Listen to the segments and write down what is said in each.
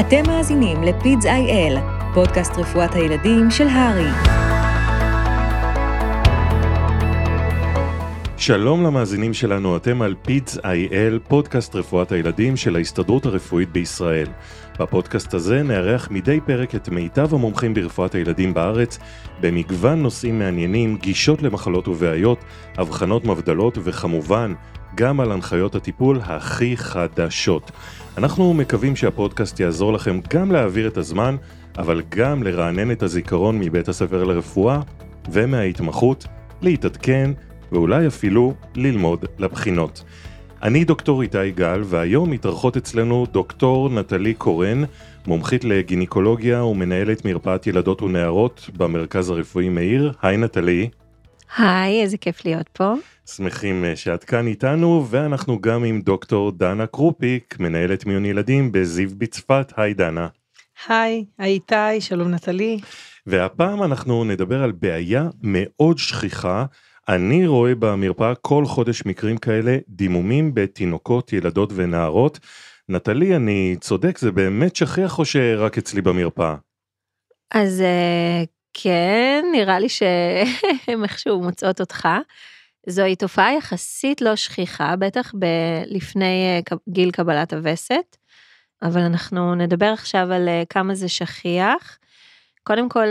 אתם מאזינים איי-אל, פודקאסט רפואת הילדים של הרי. שלום למאזינים שלנו, אתם על פידס איי-אל, פודקאסט רפואת הילדים של ההסתדרות הרפואית בישראל. בפודקאסט הזה נארח מדי פרק את מיטב המומחים ברפואת הילדים בארץ, במגוון נושאים מעניינים, גישות למחלות ובעיות, אבחנות מבדלות וכמובן, גם על הנחיות הטיפול הכי חדשות. אנחנו מקווים שהפודקאסט יעזור לכם גם להעביר את הזמן, אבל גם לרענן את הזיכרון מבית הספר לרפואה ומההתמחות, להתעדכן ואולי אפילו ללמוד לבחינות. אני דוקטור איתי גל, והיום מתארחות אצלנו דוקטור נטלי קורן, מומחית לגינקולוגיה ומנהלת מרפאת ילדות ונערות במרכז הרפואי מאיר. היי נטלי. היי, איזה כיף להיות פה. שמחים אה, שאת כאן איתנו, ואנחנו גם עם דוקטור דנה קרופיק, מנהלת מיון ילדים בזיו בצפת. היי דנה. היי, איתי, שלום נטלי. והפעם אנחנו נדבר על בעיה מאוד שכיחה. אני רואה במרפאה כל חודש מקרים כאלה, דימומים בתינוקות, ילדות ונערות. נטלי, אני צודק, זה באמת שכיח או שרק אצלי במרפאה? אז אה, כן, נראה לי שהן איכשהו מוצאות אותך. זוהי תופעה יחסית לא שכיחה, בטח ב- לפני אה, גיל קבלת הווסת, אבל אנחנו נדבר עכשיו על אה, כמה זה שכיח. קודם כל,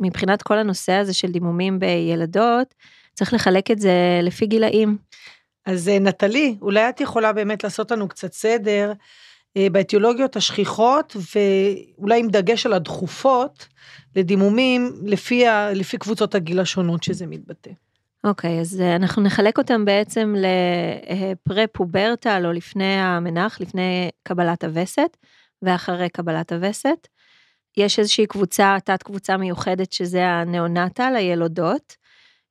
מבחינת כל הנושא הזה של דימומים בילדות, צריך לחלק את זה לפי גילאים. אז נטלי, אולי את יכולה באמת לעשות לנו קצת סדר באטיולוגיות השכיחות, ואולי עם דגש על הדחופות, לדימומים לפי, ה, לפי קבוצות הגיל השונות שזה מתבטא. אוקיי, okay, אז אנחנו נחלק אותם בעצם לפרה-פוברטל או לפני המנח, לפני קבלת הווסת ואחרי קבלת הווסת. יש איזושהי קבוצה, תת קבוצה מיוחדת שזה הנאונטל, הילודות,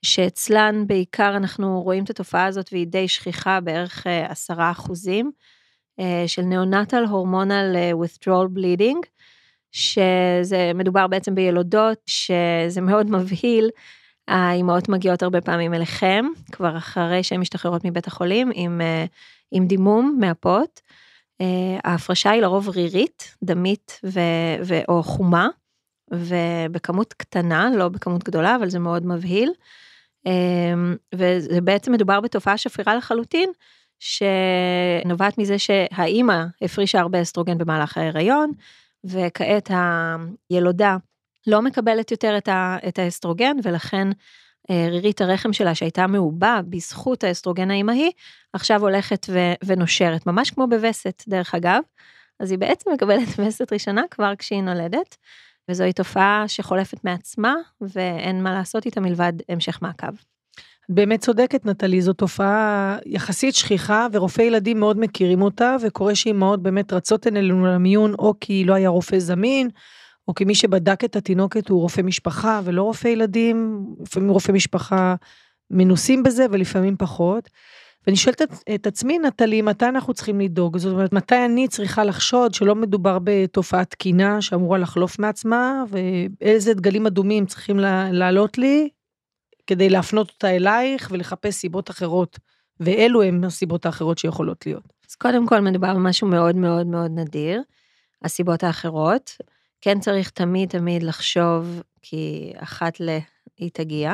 שאצלן בעיקר אנחנו רואים את התופעה הזאת והיא די שכיחה, בערך עשרה אחוזים, של נאונטל הורמונל withdrawal bleeding, שזה מדובר בעצם בילודות, שזה מאוד מבהיל. האימהות מגיעות הרבה פעמים אליכם, כבר אחרי שהן משתחררות מבית החולים, עם, עם דימום מהפות. ההפרשה היא לרוב רירית, דמית ו, ו, או חומה, ובכמות קטנה, לא בכמות גדולה, אבל זה מאוד מבהיל. וזה בעצם מדובר בתופעה שפירה לחלוטין, שנובעת מזה שהאימא הפרישה הרבה אסטרוגן במהלך ההיריון, וכעת הילודה לא מקבלת יותר את האסטרוגן, ולכן רירית הרחם שלה שהייתה מעובה בזכות האסטרוגן האימהי, עכשיו הולכת ו- ונושרת, ממש כמו בווסת דרך אגב, אז היא בעצם מקבלת וסת ראשונה כבר כשהיא נולדת, וזוהי תופעה שחולפת מעצמה, ואין מה לעשות איתה מלבד המשך מעקב. באמת צודקת נטלי, זו תופעה יחסית שכיחה ורופאי ילדים מאוד מכירים אותה וקורה שאימהות באמת רצות אלינו למיון או כי לא היה רופא זמין או כי מי שבדק את התינוקת הוא רופא משפחה ולא רופא ילדים, לפעמים רופא משפחה מנוסים בזה ולפעמים פחות. ואני שואלת את, את עצמי, נטלי, מתי אנחנו צריכים לדאוג? זאת אומרת, מתי אני צריכה לחשוד שלא מדובר בתופעת תקינה שאמורה לחלוף מעצמה, ואיזה דגלים אדומים צריכים לעלות לי כדי להפנות אותה אלייך ולחפש סיבות אחרות, ואלו הן הסיבות האחרות שיכולות להיות. אז קודם כל מדובר במשהו מאוד מאוד מאוד נדיר, הסיבות האחרות. כן צריך תמיד תמיד לחשוב, כי אחת ל... היא תגיע,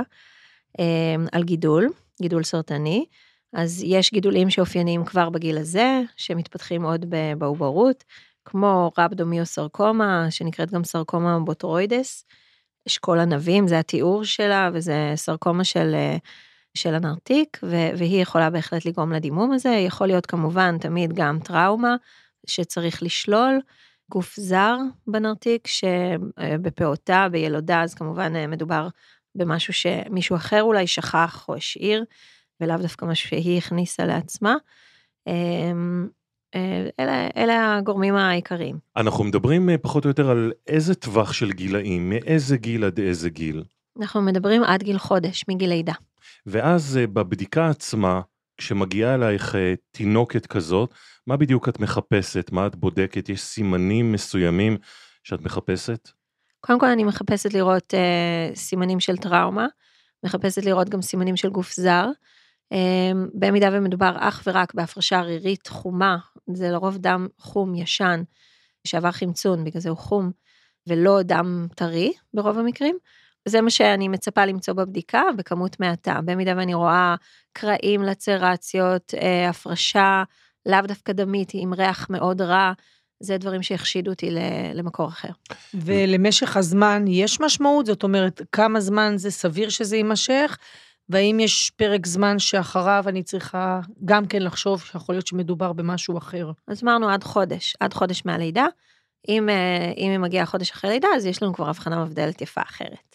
אמ, על גידול, גידול סרטני. אז יש גידולים שאופייניים כבר בגיל הזה, שמתפתחים עוד בעוברות, כמו רבדומיוסרקומה, שנקראת גם סרקומה בוטרוידס, אשכול ענבים, זה התיאור שלה, וזה סרקומה של, של הנרתיק, והיא יכולה בהחלט לגרום לדימום הזה. יכול להיות כמובן תמיד גם טראומה, שצריך לשלול. גוף זר בנרתיק, שבפעוטה, בילודה, אז כמובן מדובר במשהו שמישהו אחר אולי שכח או השאיר, ולאו דווקא משהו שהיא הכניסה לעצמה. אמ, אה, אלה, אלה הגורמים העיקריים. אנחנו מדברים אה, פחות או יותר על איזה טווח של גילאים, מאיזה גיל עד איזה גיל? אנחנו מדברים עד גיל חודש, מגיל לידה. ואז אה, בבדיקה עצמה, כשמגיעה אלייך תינוקת כזאת, מה בדיוק את מחפשת? מה את בודקת? יש סימנים מסוימים שאת מחפשת? קודם כל אני מחפשת לראות אה, סימנים של טראומה, מחפשת לראות גם סימנים של גוף זר. אמ, במידה ומדובר אך ורק בהפרשה ערירית חומה, זה לרוב דם חום ישן שעבר חמצון, בגלל זה הוא חום, ולא דם טרי ברוב המקרים. זה מה שאני מצפה למצוא בבדיקה בכמות מעטה. במידה ואני רואה קרעים, לצרציות, אה, הפרשה, לאו דווקא דמית, עם ריח מאוד רע, זה דברים שהחשידו אותי למקור אחר. ולמשך הזמן יש משמעות? זאת אומרת, כמה זמן זה סביר שזה יימשך? והאם יש פרק זמן שאחריו אני צריכה גם כן לחשוב שיכול להיות שמדובר במשהו אחר? אז אמרנו עד חודש, עד חודש מהלידה. אם, אה, אם היא מגיעה חודש אחרי לידה, אז יש לנו כבר הבחנה מבדלת יפה אחרת.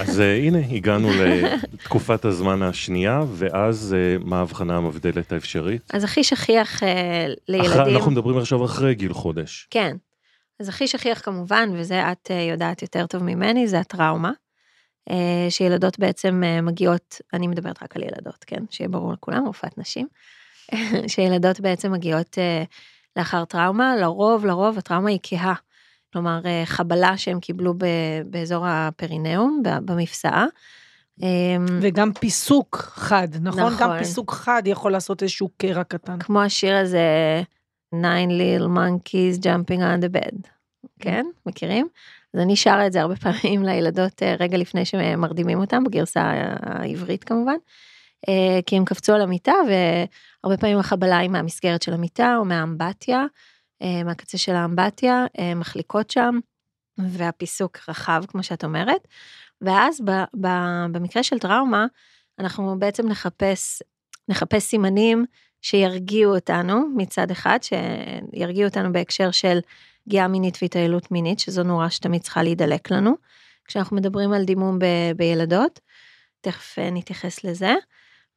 אז אה, הנה, הגענו לתקופת הזמן השנייה, ואז אה, מה ההבחנה המבדלת האפשרית? אז הכי שכיח לילדים... אחרי, אנחנו מדברים עכשיו אחרי גיל חודש. כן. אז הכי שכיח כמובן, וזה את יודעת יותר טוב ממני, זה הטראומה. אה, שילדות בעצם אה, מגיעות, אני מדברת רק על ילדות, כן? שיהיה ברור לכולם, רופאת נשים. שילדות בעצם מגיעות אה, לאחר טראומה, לרוב, לרוב הטראומה היא כהה. כלומר, חבלה שהם קיבלו באזור הפרינאום, במפסעה. וגם פיסוק חד, נכון? נכון. גם פיסוק חד יכול לעשות איזשהו קרע קטן. כמו השיר הזה, Nine Little Monkeys Jumping on the Bed, כן? מכירים? אז אני שרה את זה הרבה פעמים לילדות אה, רגע לפני שמרדימים אותם, בגרסה העברית כמובן. אה, כי הם קפצו על המיטה והרבה פעמים החבלה היא מהמסגרת של המיטה או מהאמבטיה, אה, מהקצה של האמבטיה, מחליקות שם, והפיסוק רחב כמו שאת אומרת. ואז ב, ב, במקרה של טראומה, אנחנו בעצם נחפש, נחפש סימנים שירגיעו אותנו מצד אחד, שירגיעו אותנו בהקשר של פגיעה מינית והתעללות מינית, שזו נורה שתמיד צריכה להידלק לנו. כשאנחנו מדברים על דימום ב- בילדות, תכף אה, נתייחס לזה.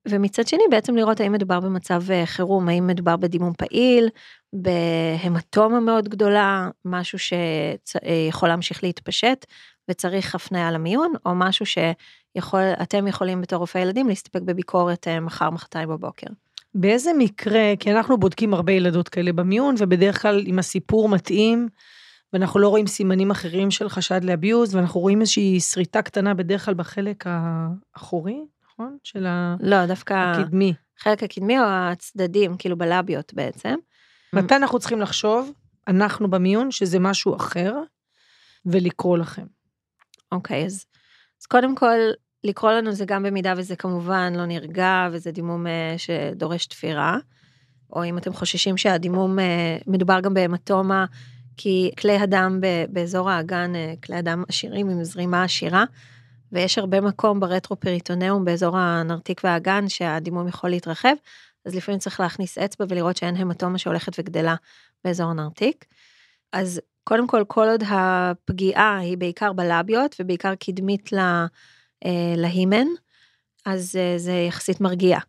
ומצד שני בעצם לראות האם מדובר במצב אה, חירום, האם מדובר בדימום פעיל, בהמטומה מאוד גדולה, משהו שיכול להמשיך להתפשט וצריך הפניה למיון, או משהו שאתם יכולים בתור רופאי ילדים להסתפק בביקורת אה, מחר, מחרתיים בבוקר. באיזה מקרה, כי אנחנו בודקים הרבה ילדות כאלה במיון, ובדרך כלל אם הסיפור מתאים, ואנחנו לא רואים סימנים אחרים של חשד לאביוז, ואנחנו רואים איזושהי שריטה קטנה בדרך כלל בחלק האחורי, נכון? של לא, דווקא... הקדמי. החלק הקדמי או הצדדים, כאילו בלביות בעצם. מתי אנחנו צריכים לחשוב, אנחנו במיון, שזה משהו אחר, ולקרוא לכם? אוקיי, אז, אז קודם כל, לקרוא לנו זה גם במידה וזה כמובן לא נרגע וזה דימום אה, שדורש תפירה, או אם אתם חוששים שהדימום, אה, מדובר גם בהמטומה, כי כלי הדם באזור האגן, אה, כלי הדם עשירים עם זרימה עשירה, ויש הרבה מקום ברטרופריטונאום באזור הנרתיק והאגן שהדימום יכול להתרחב, אז לפעמים צריך להכניס אצבע ולראות שאין המטומה שהולכת וגדלה באזור הנרתיק. אז קודם כל, כל עוד הפגיעה היא בעיקר בלביות ובעיקר קדמית ל... אה, להימן, אז אה, זה יחסית מרגיע.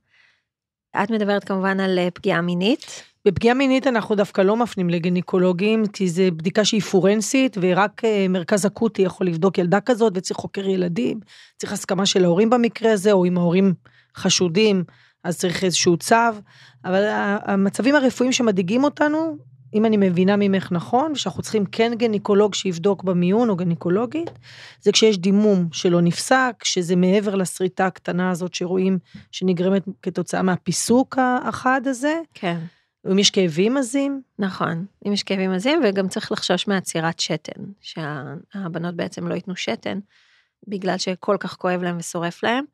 את מדברת כמובן על אה, פגיעה מינית. בפגיעה מינית אנחנו דווקא לא מפנים לגניקולוגים, כי זו בדיקה שהיא פורנסית, ורק מרכז אקוטי יכול לבדוק ילדה כזאת, וצריך חוקר ילדים, צריך הסכמה של ההורים במקרה הזה, או אם ההורים חשודים, אז צריך איזשהו צו. אבל המצבים הרפואיים שמדאיגים אותנו, אם אני מבינה ממך נכון, ושאנחנו צריכים כן גניקולוג שיבדוק במיון או גניקולוגית, זה כשיש דימום שלא נפסק, שזה מעבר לשריטה הקטנה הזאת שרואים שנגרמת כתוצאה מהפיסוק החד הזה. כן. אם יש כאבים עזים. נכון, אם יש כאבים עזים, וגם צריך לחשוש מעצירת שתן, שהבנות בעצם לא ייתנו שתן, בגלל שכל כך כואב להם ושורף להם.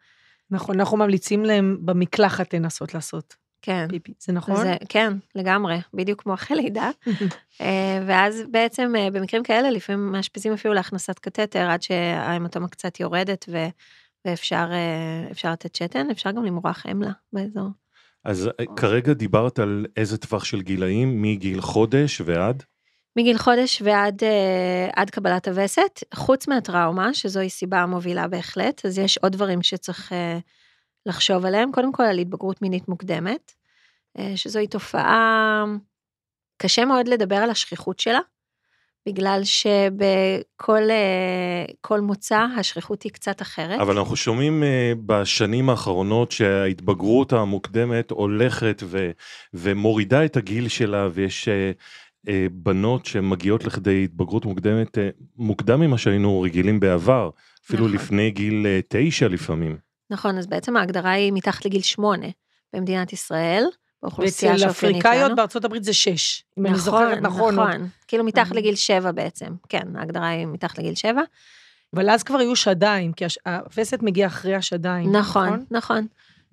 נכון, אנחנו ממליצים להם במקלחת לנסות לעשות. כן. פיפי, זה נכון? זה, כן, לגמרי, בדיוק כמו אחרי לידה. אה, ואז בעצם אה, במקרים כאלה לפעמים מאשפזים אפילו להכנסת קתטר עד שההמטומה קצת יורדת ו, ואפשר אה, לתת שתן, אפשר גם למרוח אמלה באזור. אז כרגע דיברת על איזה טווח של גילאים, מגיל חודש ועד? מגיל חודש ועד עד קבלת הווסת, חוץ מהטראומה, שזוהי סיבה מובילה בהחלט, אז יש עוד דברים שצריך לחשוב עליהם, קודם כל על התבגרות מינית מוקדמת, אה, שזוהי תופעה, קשה מאוד לדבר על השכיחות שלה, בגלל שבכל אה, מוצא השכיחות היא קצת אחרת. אבל אנחנו שומעים אה, בשנים האחרונות שההתבגרות המוקדמת הולכת ו, ומורידה את הגיל שלה ויש אה, בנות שמגיעות לכדי התבגרות מוקדמת מוקדם ממה שהיינו רגילים בעבר, אפילו נכון. לפני גיל תשע לפעמים. נכון, אז בעצם ההגדרה היא מתחת לגיל שמונה במדינת ישראל, באוכלוסייה ואצל שאופיינית אפריקאיות לנו. בארצות הברית זה שש, אם אני נכון, זוכרת נכון. עוד. נכון, כאילו מתחת אה. לגיל שבע בעצם, כן, ההגדרה היא מתחת לגיל שבע. אבל אז כבר היו שדיים, כי הש- הווסת מגיע אחרי השדיים. נכון, נכון.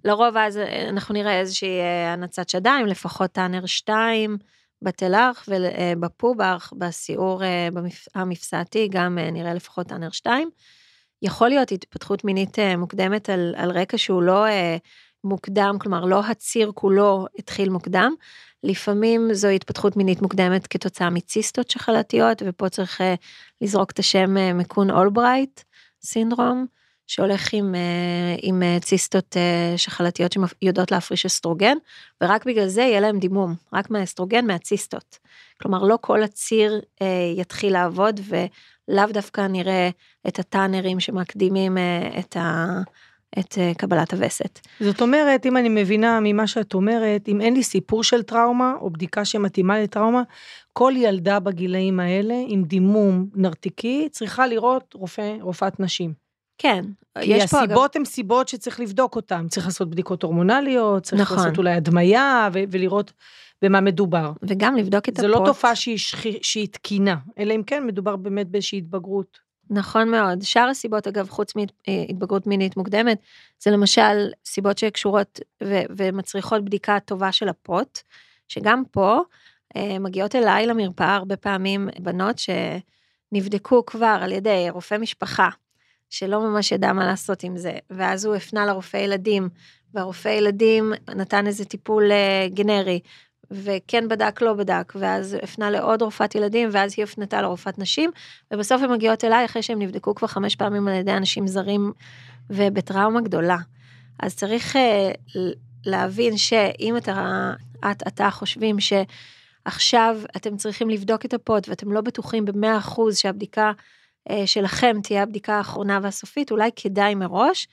לרוב אז אה, אנחנו נראה איזושהי אה, הנצת שדיים, לפחות טאנר 2 בתל-ארח ובפובארח, בסיור אה, במפ- המפסעתי, גם אה, נראה לפחות טאנר 2. יכול להיות התפתחות מינית מוקדמת על, על רקע שהוא לא מוקדם, כלומר לא הציר כולו התחיל מוקדם. לפעמים זו התפתחות מינית מוקדמת כתוצאה מציסטות שחלתיות, ופה צריך אה, לזרוק את השם אה, מקון אולברייט סינדרום, שהולך עם, אה, עם אה, ציסטות אה, שחלתיות שיודעות להפריש אסטרוגן, ורק בגלל זה יהיה להם דימום, רק מהאסטרוגן, מהציסטות. כלומר, לא כל הציר אה, יתחיל לעבוד, ולאו דווקא נראה את הטאנרים שמקדימים אה, את, ה, את אה, קבלת הווסת. זאת אומרת, אם אני מבינה ממה שאת אומרת, אם אין לי סיפור של טראומה, או בדיקה שמתאימה לטראומה, כל ילדה בגילאים האלה עם דימום נרתיקי צריכה לראות רופא, רופאת נשים. כן, כי. הסיבות הן סיבות שצריך לבדוק אותן. צריך לעשות בדיקות הורמונליות, צריך נכון. לעשות אולי הדמיה, ו- ולראות במה מדובר. וגם לבדוק את זה הפוט. לא תופעה שהיא, שהיא תקינה, אלא אם כן מדובר באמת באיזושהי התבגרות. נכון מאוד. שאר הסיבות, אגב, חוץ מהתבגרות מינית מוקדמת, זה למשל סיבות שקשורות ו- ומצריכות בדיקה טובה של הפוט, שגם פה אה, מגיעות אליי למרפאה הרבה פעמים בנות שנבדקו כבר על ידי רופא משפחה, שלא ממש ידע מה לעשות עם זה, ואז הוא הפנה לרופא ילדים, והרופא ילדים נתן איזה טיפול אה, גנרי, וכן בדק, לא בדק, ואז הפנה לעוד רופאת ילדים, ואז היא הפנתה לרופאת נשים, ובסוף הן מגיעות אליי אחרי שהן נבדקו כבר חמש פעמים על ידי אנשים זרים ובטראומה גדולה. אז צריך ל- להבין שאם אתה, את, אתה חושבים שעכשיו אתם צריכים לבדוק את הפוט ואתם לא בטוחים במאה אחוז שהבדיקה אה, שלכם תהיה הבדיקה האחרונה והסופית, אולי כדאי מראש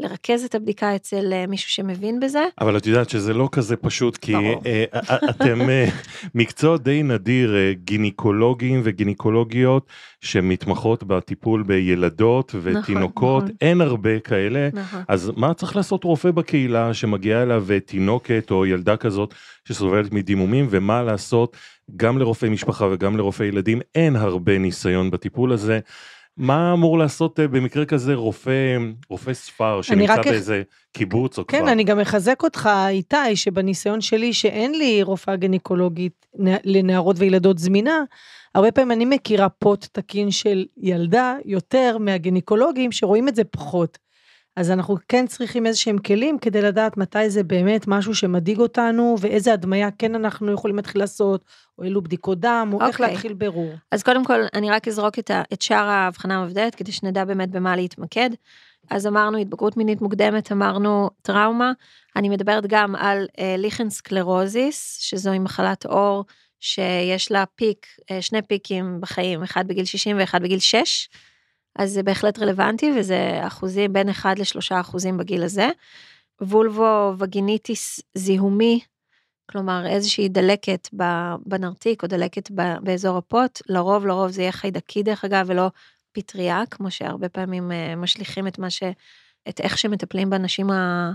לרכז את הבדיקה אצל אה, מישהו שמבין בזה. אבל את יודעת שזה לא כזה פשוט כי. אה, אה, אתם מקצוע די נדיר גינקולוגים וגינקולוגיות שמתמחות בטיפול בילדות ותינוקות נכון. אין הרבה כאלה נכון. אז מה צריך לעשות רופא בקהילה שמגיעה אליו תינוקת או ילדה כזאת שסובלת מדימומים ומה לעשות גם לרופאי משפחה וגם לרופאי ילדים אין הרבה ניסיון בטיפול הזה. מה אמור לעשות אה, במקרה כזה רופא רופא ספר שנמצא רק באיזה קיבוץ או כן, כפר? אני גם מחזק אותך, איתי, שבניסיון שלי, שאין לי רופאה גינקולוגית נ- לנערות וילדות זמינה, הרבה פעמים אני מכירה פוט תקין של ילדה יותר מהגינקולוגים שרואים את זה פחות. אז אנחנו כן צריכים איזה שהם כלים כדי לדעת מתי זה באמת משהו שמדאיג אותנו, ואיזה הדמיה כן אנחנו יכולים להתחיל לעשות, או אילו בדיקות דם, או איך אוקיי. להתחיל ברור. אז קודם כל, אני רק אזרוק את, ה, את שאר ההבחנה המבדלת, כדי שנדע באמת במה להתמקד. אז אמרנו התבגרות מינית מוקדמת, אמרנו טראומה. אני מדברת גם על אה, sclerosus, שזוהי מחלת עור שיש לה פיק, אה, שני פיקים בחיים, אחד בגיל 60 ואחד בגיל 6. אז זה בהחלט רלוונטי, וזה אחוזים בין 1 ל-3 אחוזים בגיל הזה. vulvovaginitis זיהומי, כלומר איזושהי דלקת בנרתיק או דלקת באזור הפוט, לרוב לרוב זה יהיה חיידקי דרך אגב ולא פטריה, כמו שהרבה פעמים אה, משליכים את מה ש... את איך שמטפלים באנשים ה...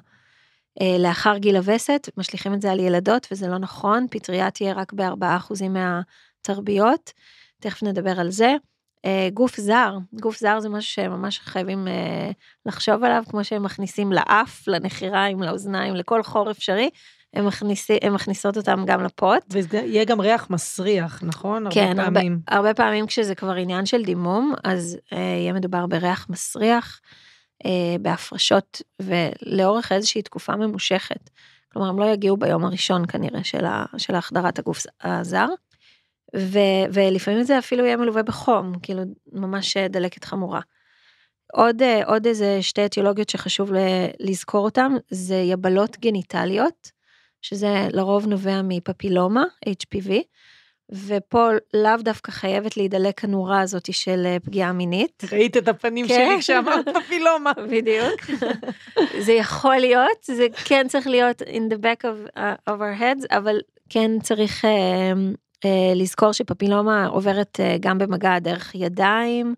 אה, לאחר גיל הווסת, משליכים את זה על ילדות וזה לא נכון, פטריה תהיה רק ב-4% מהתרביות, תכף נדבר על זה. אה, גוף זר, גוף זר זה משהו שממש חייבים אה, לחשוב עליו, כמו שהם מכניסים לאף, לנחיריים, לאוזניים, לכל חור אפשרי, הם, מכניסי, הם מכניסות אותם גם לפוט. וזה יהיה גם ריח מסריח, נכון? הרבה כן, הרבה, פעמים. הרבה פעמים כשזה כבר עניין של דימום, אז אה, יהיה מדובר בריח מסריח, אה, בהפרשות ולאורך איזושהי תקופה ממושכת. כלומר, הם לא יגיעו ביום הראשון כנראה של, ה, של החדרת הגוף הזר. ו, ולפעמים זה אפילו יהיה מלווה בחום, כאילו ממש אה, דלקת חמורה. עוד, אה, עוד איזה שתי אטיולוגיות שחשוב לזכור אותן, זה יבלות גניטליות, שזה לרוב נובע מפפילומה, HPV, ופה לאו דווקא חייבת להידלק הנורה הזאת של אה, פגיעה מינית. ראית את הפנים כן. שלי כשאמרת פילומה. בדיוק. זה יכול להיות, זה כן צריך להיות in the back of, uh, of our heads, אבל כן צריך uh, לזכור שפפילומה עוברת אה, גם במגע דרך ידיים,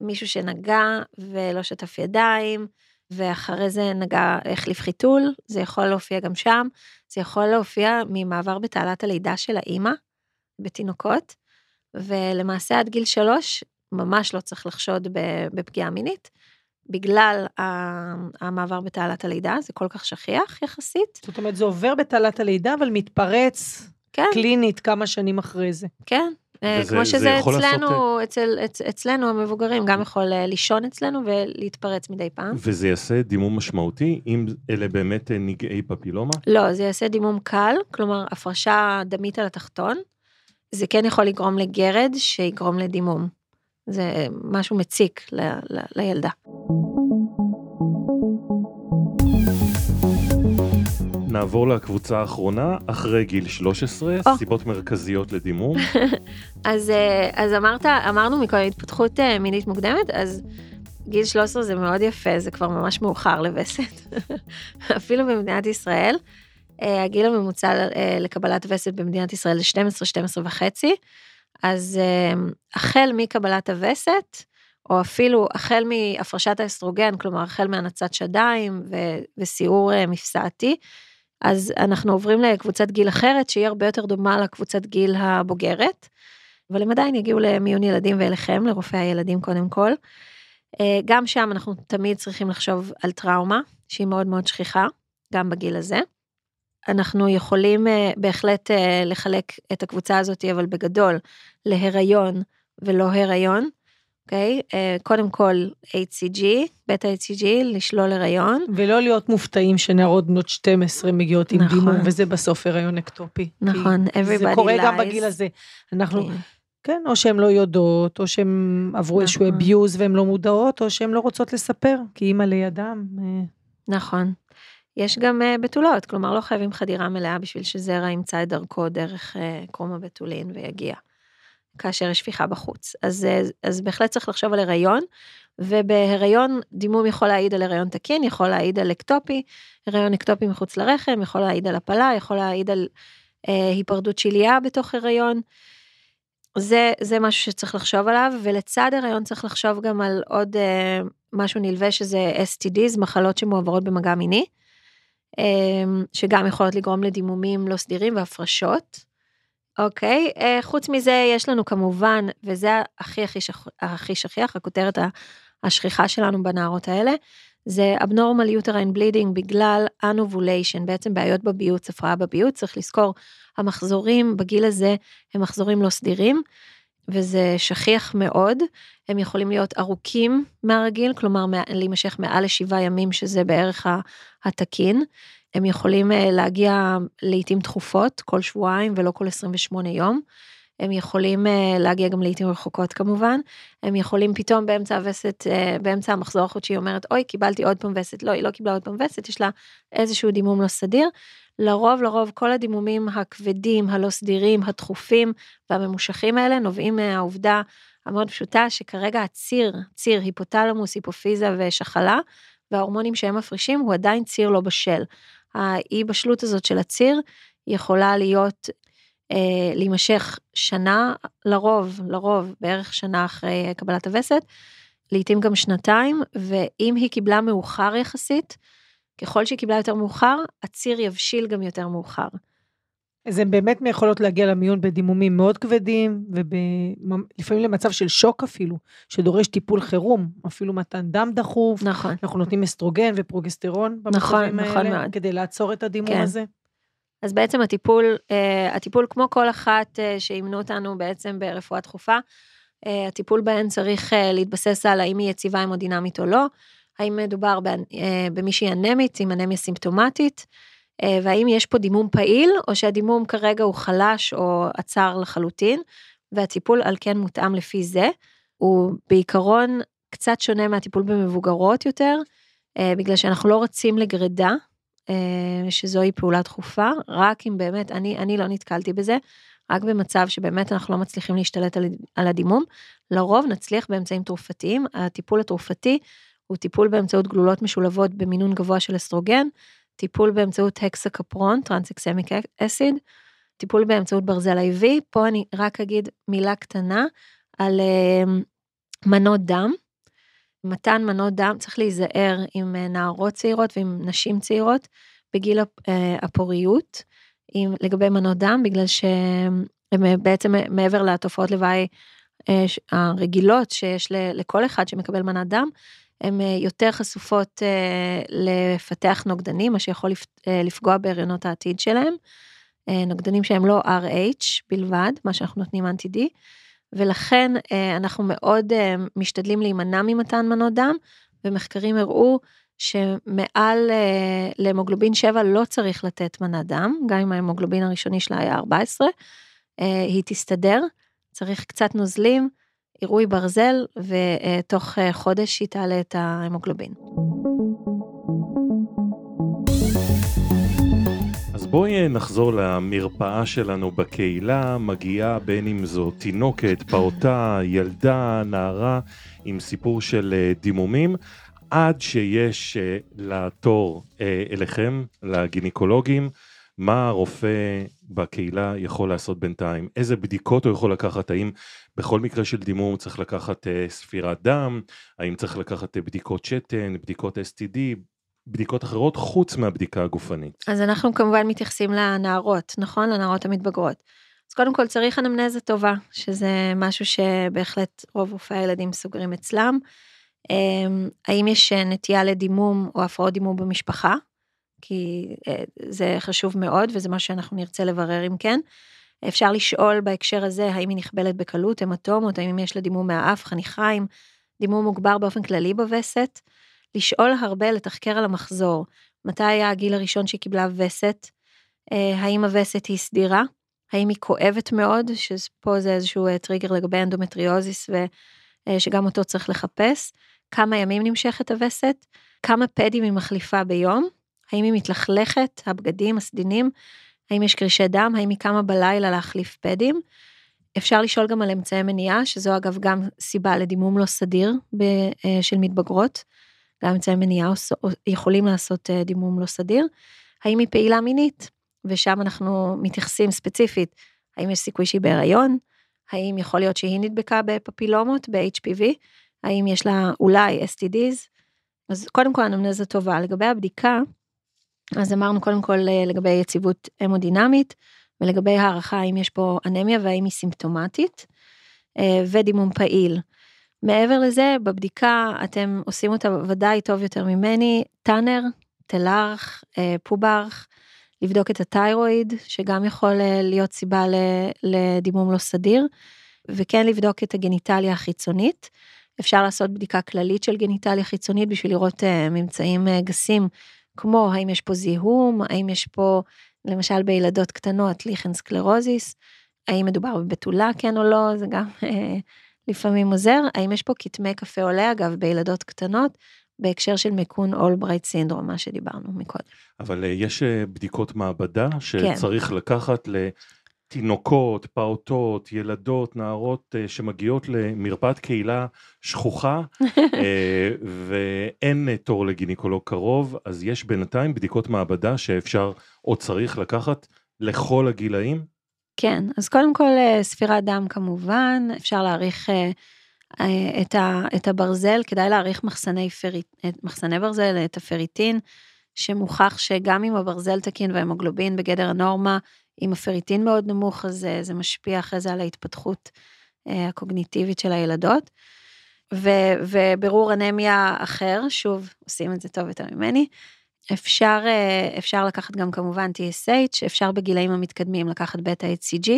מישהו שנגע ולא שטף ידיים, ואחרי זה נגע, החליף חיתול, זה יכול להופיע גם שם, זה יכול להופיע ממעבר בתעלת הלידה של האימא, בתינוקות, ולמעשה עד גיל שלוש ממש לא צריך לחשוד בפגיעה מינית, בגלל המעבר בתעלת הלידה, זה כל כך שכיח יחסית. זאת אומרת, זה עובר בתעלת הלידה, אבל מתפרץ כן. קלינית כמה שנים אחרי זה. כן, אה, וזה, כמו שזה אצלנו, לעשות... אצל, אצ, אצלנו המבוגרים, גם יכול אה, לישון אצלנו ולהתפרץ מדי פעם. וזה יעשה דימום משמעותי, אם אלה באמת אה, נגעי פפילומה? לא, זה יעשה דימום קל, כלומר הפרשה דמית על התחתון. זה כן יכול לגרום לגרד שיגרום לדימום. זה משהו מציק ל, ל, לילדה. נעבור לקבוצה האחרונה, אחרי גיל 13, oh. סיבות מרכזיות לדימום. אז, אה, אז אמרת, אמרנו מקודם התפתחות אה, מינית מוקדמת, אז גיל 13 זה מאוד יפה, זה כבר ממש מאוחר לווסת. אפילו במדינת ישראל, אה, הגיל הממוצע לקבלת וסת במדינת ישראל זה 12, 12 וחצי, אז החל מקבלת הווסת, או אפילו החל מהפרשת האסטרוגן, כלומר החל מהנצת שדיים וסיעור מפסעתי, אז אנחנו עוברים לקבוצת גיל אחרת שהיא הרבה יותר דומה לקבוצת גיל הבוגרת, אבל הם עדיין יגיעו למיון ילדים ואליכם, לרופאי הילדים קודם כל. אה, גם שם אנחנו תמיד צריכים לחשוב על טראומה, שהיא מאוד מאוד שכיחה, גם בגיל הזה. אנחנו יכולים אה, בהחלט אה, לחלק את הקבוצה הזאת, אבל בגדול, להיריון ולא הריון. אוקיי? Okay, אה, קודם כל HCG, בית ה-HCG, לשלול הריון. ולא להיות מופתעים שנערות בנות 12 מגיעות עם נכון. דימום, וזה בסוף הריון אקטופי. נכון, everybody lies. זה קורה lies. גם בגיל הזה. אנחנו, כן. כן, או שהן לא יודעות, או שהן עברו נכון. איזשהו abuse והן לא מודעות, או שהן לא רוצות לספר, כי אימא לידם. אה. נכון. יש גם uh, בתולות, כלומר לא חייבים חדירה מלאה בשביל שזרע ימצא את דרכו דרך uh, קרום הבתולין ויגיע. כאשר יש שפיכה בחוץ. אז, אה, אז בהחלט צריך לחשוב על הריון, ובהריון דימום יכול להעיד על הריון תקין, יכול להעיד על אקטופי, הריון אקטופי מחוץ לרחם, יכול להעיד על הפלה, יכול להעיד על אה, היפרדות שלייה בתוך הריון. זה, זה משהו שצריך לחשוב עליו, ולצד הריון צריך לחשוב גם על עוד אה, משהו נלווה שזה STDs, מחלות שמועברות במגע מיני, אה, שגם יכולות לגרום לדימומים לא סדירים והפרשות. אוקיי, אה, חוץ מזה יש לנו כמובן, וזה הכי הכי, שכ... הכי שכיח, הכותרת השכיחה שלנו בנערות האלה, זה abnormal uterine bleeding בגלל אנובוליישן, בעצם בעיות בביוץ, הפרעה בביוץ, צריך לזכור, המחזורים בגיל הזה הם מחזורים לא סדירים, וזה שכיח מאוד, הם יכולים להיות ארוכים מהרגיל, כלומר להימשך מעל לשבעה ימים, שזה בערך התקין, הם יכולים אה, להגיע לעיתים תכופות, כל שבועיים ולא כל 28 יום. הם יכולים אה, להגיע גם לעיתים רחוקות כמובן. הם יכולים פתאום באמצע הווסת, אה, באמצע המחזור החודשי, אומרת, אוי, קיבלתי עוד פעם וסת. לא, היא לא קיבלה עוד פעם וסת, יש לה איזשהו דימום לא סדיר. לרוב, לרוב, כל הדימומים הכבדים, הלא סדירים, הדחופים והממושכים האלה נובעים מהעובדה המאוד פשוטה שכרגע הציר, ציר היפותלמוס, היפופיזה ושחלה, וההורמונים שהם מפרישים הוא עדיין ציר לא בשל. האי בשלות הזאת של הציר יכולה להיות, אה, להימשך שנה, לרוב, לרוב בערך שנה אחרי קבלת הווסת, לעתים גם שנתיים, ואם היא קיבלה מאוחר יחסית, ככל שהיא קיבלה יותר מאוחר, הציר יבשיל גם יותר מאוחר. אז הן באמת יכולות להגיע למיון בדימומים מאוד כבדים, ולפעמים למצב של שוק אפילו, שדורש טיפול חירום, אפילו מתן דם דחוף. נכון. אנחנו נותנים אסטרוגן ופרוגסטרון במצבים נכון, האלה, נכון מאוד. כדי לעצור את הדימום כן. הזה. אז בעצם הטיפול, uh, הטיפול כמו כל אחת uh, שאימנו אותנו בעצם ברפואה דחופה, uh, הטיפול בהן צריך להתבסס על האם היא יציבה המודינמית או לא, האם מדובר במישהי אנמית עם אנמיה סימפטומטית, אה, והאם יש פה דימום פעיל, או שהדימום כרגע הוא חלש או עצר לחלוטין, והטיפול על כן מותאם לפי זה. הוא בעיקרון קצת שונה מהטיפול במבוגרות יותר, אה, בגלל שאנחנו לא רצים לגרידה, אה, שזוהי פעולה דחופה, רק אם באמת, אני, אני לא נתקלתי בזה, רק במצב שבאמת אנחנו לא מצליחים להשתלט על, על הדימום, לרוב נצליח באמצעים תרופתיים, הטיפול התרופתי הוא טיפול באמצעות גלולות משולבות במינון גבוה של אסטרוגן, טיפול באמצעות הקסקפרון, tranexamic acid, טיפול באמצעות ברזל IV, פה אני רק אגיד מילה קטנה על אה, מנות דם. מתן מנות דם, צריך להיזהר עם אה, נערות צעירות ועם נשים צעירות בגיל אה, הפוריות, עם, לגבי מנות דם, בגלל שהם בעצם מעבר לתופעות לוואי הרגילות שיש לכל אחד שמקבל מנת דם, הן יותר חשופות לפתח נוגדנים, מה שיכול לפגוע בהריונות העתיד שלהם. נוגדנים שהם לא RH בלבד, מה שאנחנו נותנים אנטי-D, ולכן אנחנו מאוד משתדלים להימנע ממתן מנות דם, ומחקרים הראו שמעל להמוגלובין 7 לא צריך לתת מנת דם, גם אם ההמוגלובין הראשוני שלה היה 14, היא תסתדר, צריך קצת נוזלים, עירוי ברזל, ותוך חודש היא תעלה את ההמוגלובין. אז בואי נחזור למרפאה שלנו בקהילה, מגיעה בין אם זו תינוקת, פעוטה, ילדה, נערה, עם סיפור של אה, דימומים, עד שיש אה, לתור אה, אליכם, לגינקולוגים, מה הרופא בקהילה יכול לעשות בינתיים, איזה בדיקות הוא יכול לקחת, האם בכל מקרה של דימום צריך לקחת ספירת דם, האם צריך לקחת בדיקות שתן, בדיקות STD, בדיקות אחרות חוץ מהבדיקה הגופנית. אז אנחנו כמובן מתייחסים לנערות, נכון? לנערות המתבגרות. אז קודם כל צריך אנמנזה טובה, שזה משהו שבהחלט רוב רופאי הילדים סוגרים אצלם. אמ, האם יש נטייה לדימום או הפרעות דימום במשפחה? כי אה, זה חשוב מאוד וזה מה שאנחנו נרצה לברר אם כן. אפשר לשאול בהקשר הזה האם היא נכבלת בקלות, המטומות, האם יש לה דימום מהאף, חניכיים, דימום מוגבר באופן כללי בווסת. לשאול הרבה, לתחקר על המחזור. מתי היה הגיל הראשון שהיא קיבלה וסת? אה, האם הווסת היא סדירה? האם היא כואבת מאוד? שפה זה איזשהו אה, טריגר לגבי אנדומטריוזיס ושגם אה, אותו צריך לחפש. כמה ימים נמשכת הווסת? כמה פדים היא מחליפה ביום? האם היא מתלכלכת? הבגדים, הסדינים? האם יש קרישי דם? האם היא קמה בלילה להחליף פדים? אפשר לשאול גם על אמצעי מניעה, שזו אגב גם סיבה לדימום לא סדיר של מתבגרות. גם אמצעי מניעה יכולים לעשות אה, דימום לא סדיר. האם היא פעילה מינית? ושם אנחנו מתייחסים ספציפית, האם יש סיכוי שהיא בהיריון? האם יכול להיות שהיא נדבקה בפפילומות, ב-HPV? האם יש לה אולי STDs? אז קודם כל אנמנזה טובה. לגבי הבדיקה, אז אמרנו קודם כל אה, לגבי יציבות המודינמית, ולגבי הערכה האם יש פה אנמיה והאם היא סימפטומטית, אה, ודימום פעיל. מעבר לזה, בבדיקה אתם עושים אותה ודאי טוב יותר ממני, טאנר, thelarche, אה, pubarche, לבדוק את ה thyroid, שגם יכול להיות סיבה לדימום לא סדיר, וכן לבדוק את ה genitalia החיצונית. אפשר לעשות בדיקה כללית של genitalia חיצונית בשביל לראות ממצאים גסים, כמו האם יש פה זיהום, האם יש פה, למשל בילדות קטנות, lichen sclerosus, האם מדובר בבתולה כן או לא, זה גם לפעמים עוזר. האם יש פה כתמי קפה עולה, אגב, בילדות קטנות, בהקשר של מיכון אולברייט סינדרום, מה שדיברנו מקודם. אבל אה, יש אה, בדיקות מעבדה שצריך כן. לקחת לתינוקות, פעוטות, ילדות, נערות אה, שמגיעות למרפאת קהילה שכוחה ואין תור לגינקולוג קרוב, אז יש בינתיים בדיקות מעבדה שאפשר או צריך לקחת לכל הגילאים? כן, אז קודם כל אה, ספירת דם כמובן, אפשר להעריך אה, אה, את, ה, את הברזל, כדאי להעריך מחסני, פריט, מחסני ברזל, את הפריטין, שמוכח שגם אם הברזל תקין וההמוגלובין בגדר הנורמה, אם הפריטין מאוד נמוך, אז זה משפיע אחרי זה על ההתפתחות הקוגניטיבית של הילדות. ו, ובירור אנמיה אחר, שוב, עושים את זה טוב יותר ממני, אפשר, אה, אפשר לקחת גם כמובן TSH, אפשר בגילאים המתקדמים לקחת בטא HCG,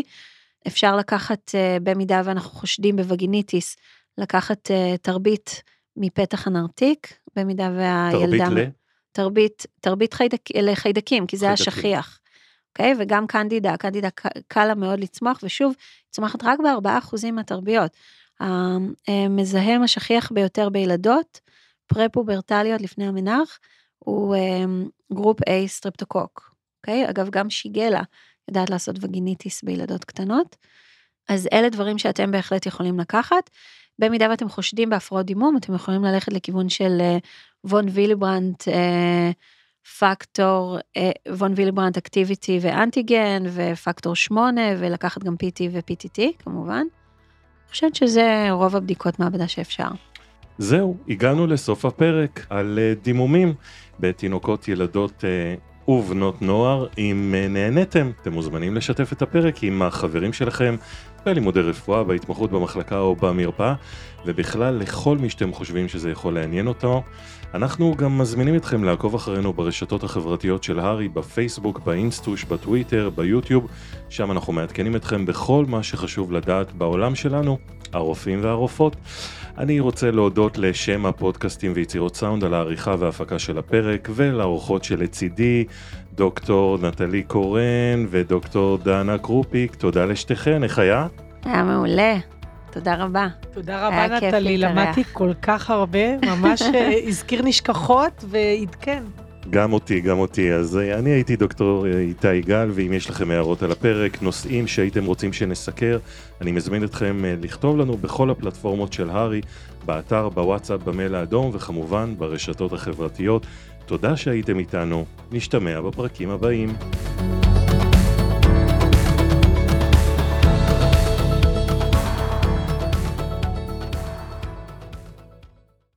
אפשר לקחת, אה, במידה ואנחנו חושדים בווגיניטיס, לקחת אה, תרבית מפתח הנרתיק, במידה והילדה... תרבית ל? תרבית, תרבית חיידק, לחיידקים, כי זה חיידקים. השכיח. אוקיי? וגם קנדידה, קנדידה קל לה מאוד לצמוח, ושוב, צומחת רק ב-4% מהתרביות. המזהם השכיח ביותר בילדות, פרה-פוברטליות לפני ה menarche, הוא אמ, group A streptococcus, אוקיי? אגב, גם Shigella יודעת לעשות vaginitis בילדות קטנות. אז אלה דברים שאתם בהחלט יכולים לקחת. במידה ואתם חושדים בהפרעות דימום, אתם יכולים ללכת לכיוון של אה, von Willebrand factor von Willebrand activity ואנטיגן ופקטור 8 ולקחת גם PT ו-PTT כמובן. אני חושבת שזה רוב הבדיקות מעבדה שאפשר. זהו, הגענו לסוף הפרק על אה, דימומים בתינוקות, ילדות אה, ובנות נוער. אם אה, נהניתם, אתם מוזמנים לשתף את הפרק עם החברים שלכם בלימודי רפואה, בהתמחות במחלקה או במרפאה, ובכלל לכל מי שאתם חושבים שזה יכול לעניין אותו. אנחנו גם מזמינים אתכם לעקוב אחרינו ברשתות החברתיות של הארי, בפייסבוק, באינסטוש, בטוויטר, ביוטיוב, שם אנחנו מעדכנים אתכם בכל מה שחשוב לדעת בעולם שלנו, הרופאים והרופאות. אני רוצה להודות לשם הפודקאסטים ויצירות סאונד על העריכה וההפקה של הפרק, ולאורחות שלצידי, דוקטור נטלי קורן ודוקטור דנה קרופיק, תודה לשתיכן, איך היה? היה מעולה, תודה רבה. תודה רבה נטלי, למדתי כל כך הרבה, ממש אה, הזכיר נשכחות ועדכן. גם אותי, גם אותי. אז אה, אני הייתי דוקטור אה, איתי גל, ואם יש לכם הערות על הפרק, נושאים שהייתם רוצים שנסקר, אני מזמין אתכם לכתוב לנו בכל הפלטפורמות של הארי, באתר, בוואטסאפ, במייל האדום, וכמובן ברשתות החברתיות. תודה שהייתם איתנו, נשתמע בפרקים הבאים.